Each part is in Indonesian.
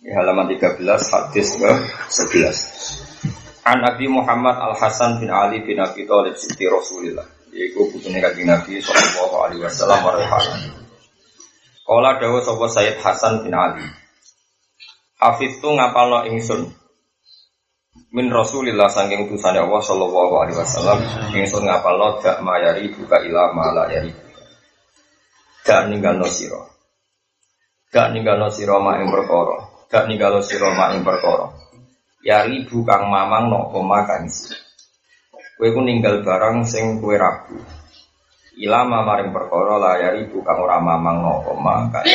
Di halaman 13 hadis ke 11. An Nabi Muhammad Al Hasan bin Ali bin Abi Thalib Siti Rasulillah. Yaitu putune kanjeng Nabi sallallahu alaihi wasallam warahmatullahi Kala dawuh sapa Sayyid Hasan bin Ali. Hafiz tu ngapalno ingsun min Rasulillah saking utusane Allah sallallahu alaihi wasallam ingsun ngapalno dak mayari buka ila mala yari. Dak ninggalno sira. Dak ninggalno sira mak ing perkara gak ninggalo sira mak ing perkara. Ya ribu kang mamang no koma kang isi. Kowe ku ninggal barang sing kowe ragu. Ilama maring perkara la ya ribu kang ora mamang no koma kang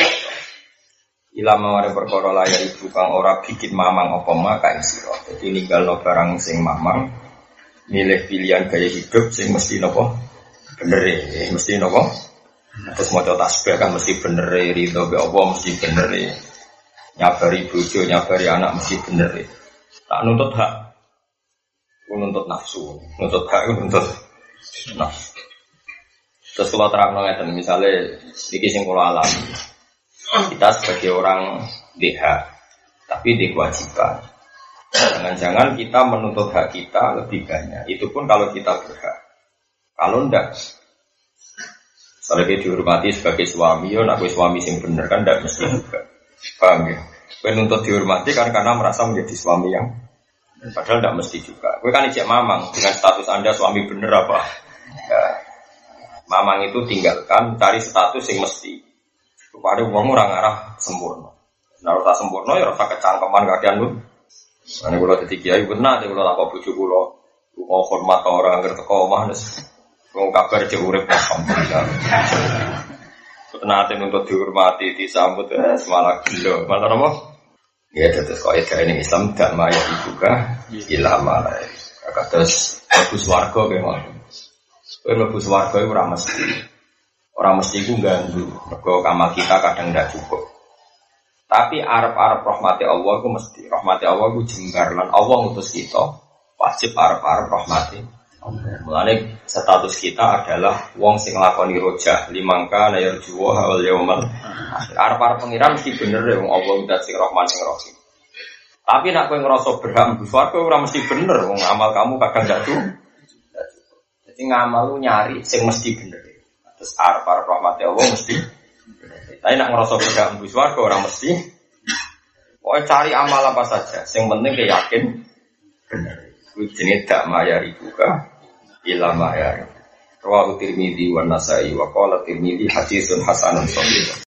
Ilama maring perkara la ya ribu kang ora bikin mamang apa ma kang sira. Dadi barang sing mamang milih pilihan gaya hidup sing mesti nopo bener e, mesti nopo terus mau tasbih kan mesti bener ridho be mesti bener nyabari bojo, nyabari anak mesti bener ya. Tak nuntut hak, nuntut nafsu, nuntut hak, nuntut nafsu. Terus kalau terang ngeten, misalnya sedikit sing alam, kita sebagai orang DH, tapi di kewajiban. Jangan-jangan kita menuntut hak kita lebih banyak. Itu pun kalau kita berhak. Kalau enggak, misalnya dihormati sebagai suami, ya nak suami sing bener kan enggak mesti juga. Paham ya? Kue nuntut dihormati kan karena merasa menjadi suami yang padahal tidak mesti juga. Kue kan ijek mamang dengan status anda suami bener apa? Ya, mamang itu tinggalkan cari status yang mesti. Kepada uang orang arah sempurna. Nah, rasa sempurna ya rasa kecangkeman kakean lu. Ini kalau jadi kiai benar, kalau tak bujuk kalau mau hormat orang ngerti kau mah, mau kabar jauh urip. Nanti untuk dihormati, disambut, eh, semalah gila. Malah apa? Ya, terus kau ini Islam gak maya dibuka, ilah malah. Terus lebus warga kayak mau. Kau lebus warga itu orang mesti. Orang mesti itu ganggu. Kau kamal kita kadang tidak cukup. Tapi arab-arab rahmati Allah itu mesti. Rahmati Allah itu jenggar. Dan Allah ngutus kita. Wajib arab-arab rahmati Mulane status kita adalah wong sing lakoni roja limangka layar juwa hawal yaumal. Arep arep pengiran mesti bener ya wong Allah udah sing Rahman sing Rahim. Tapi nak kowe ngerasa berhak mlebu swarga ora mesti bener wong amal kamu kadang gak. Jadi ngamal lu nyari sing mesti bener. Terus arep arep rahmat Allah mesti. Tapi nak ngerasa berhak mlebu swarga ora mesti. Pokoknya cari amal apa saja, yang penting yakin bener. Kuwi jenenge dak mayari buka ilama ya. Rawahu Tirmidzi wa Nasai wa qala Tirmidzi haditsun hasanun sahih.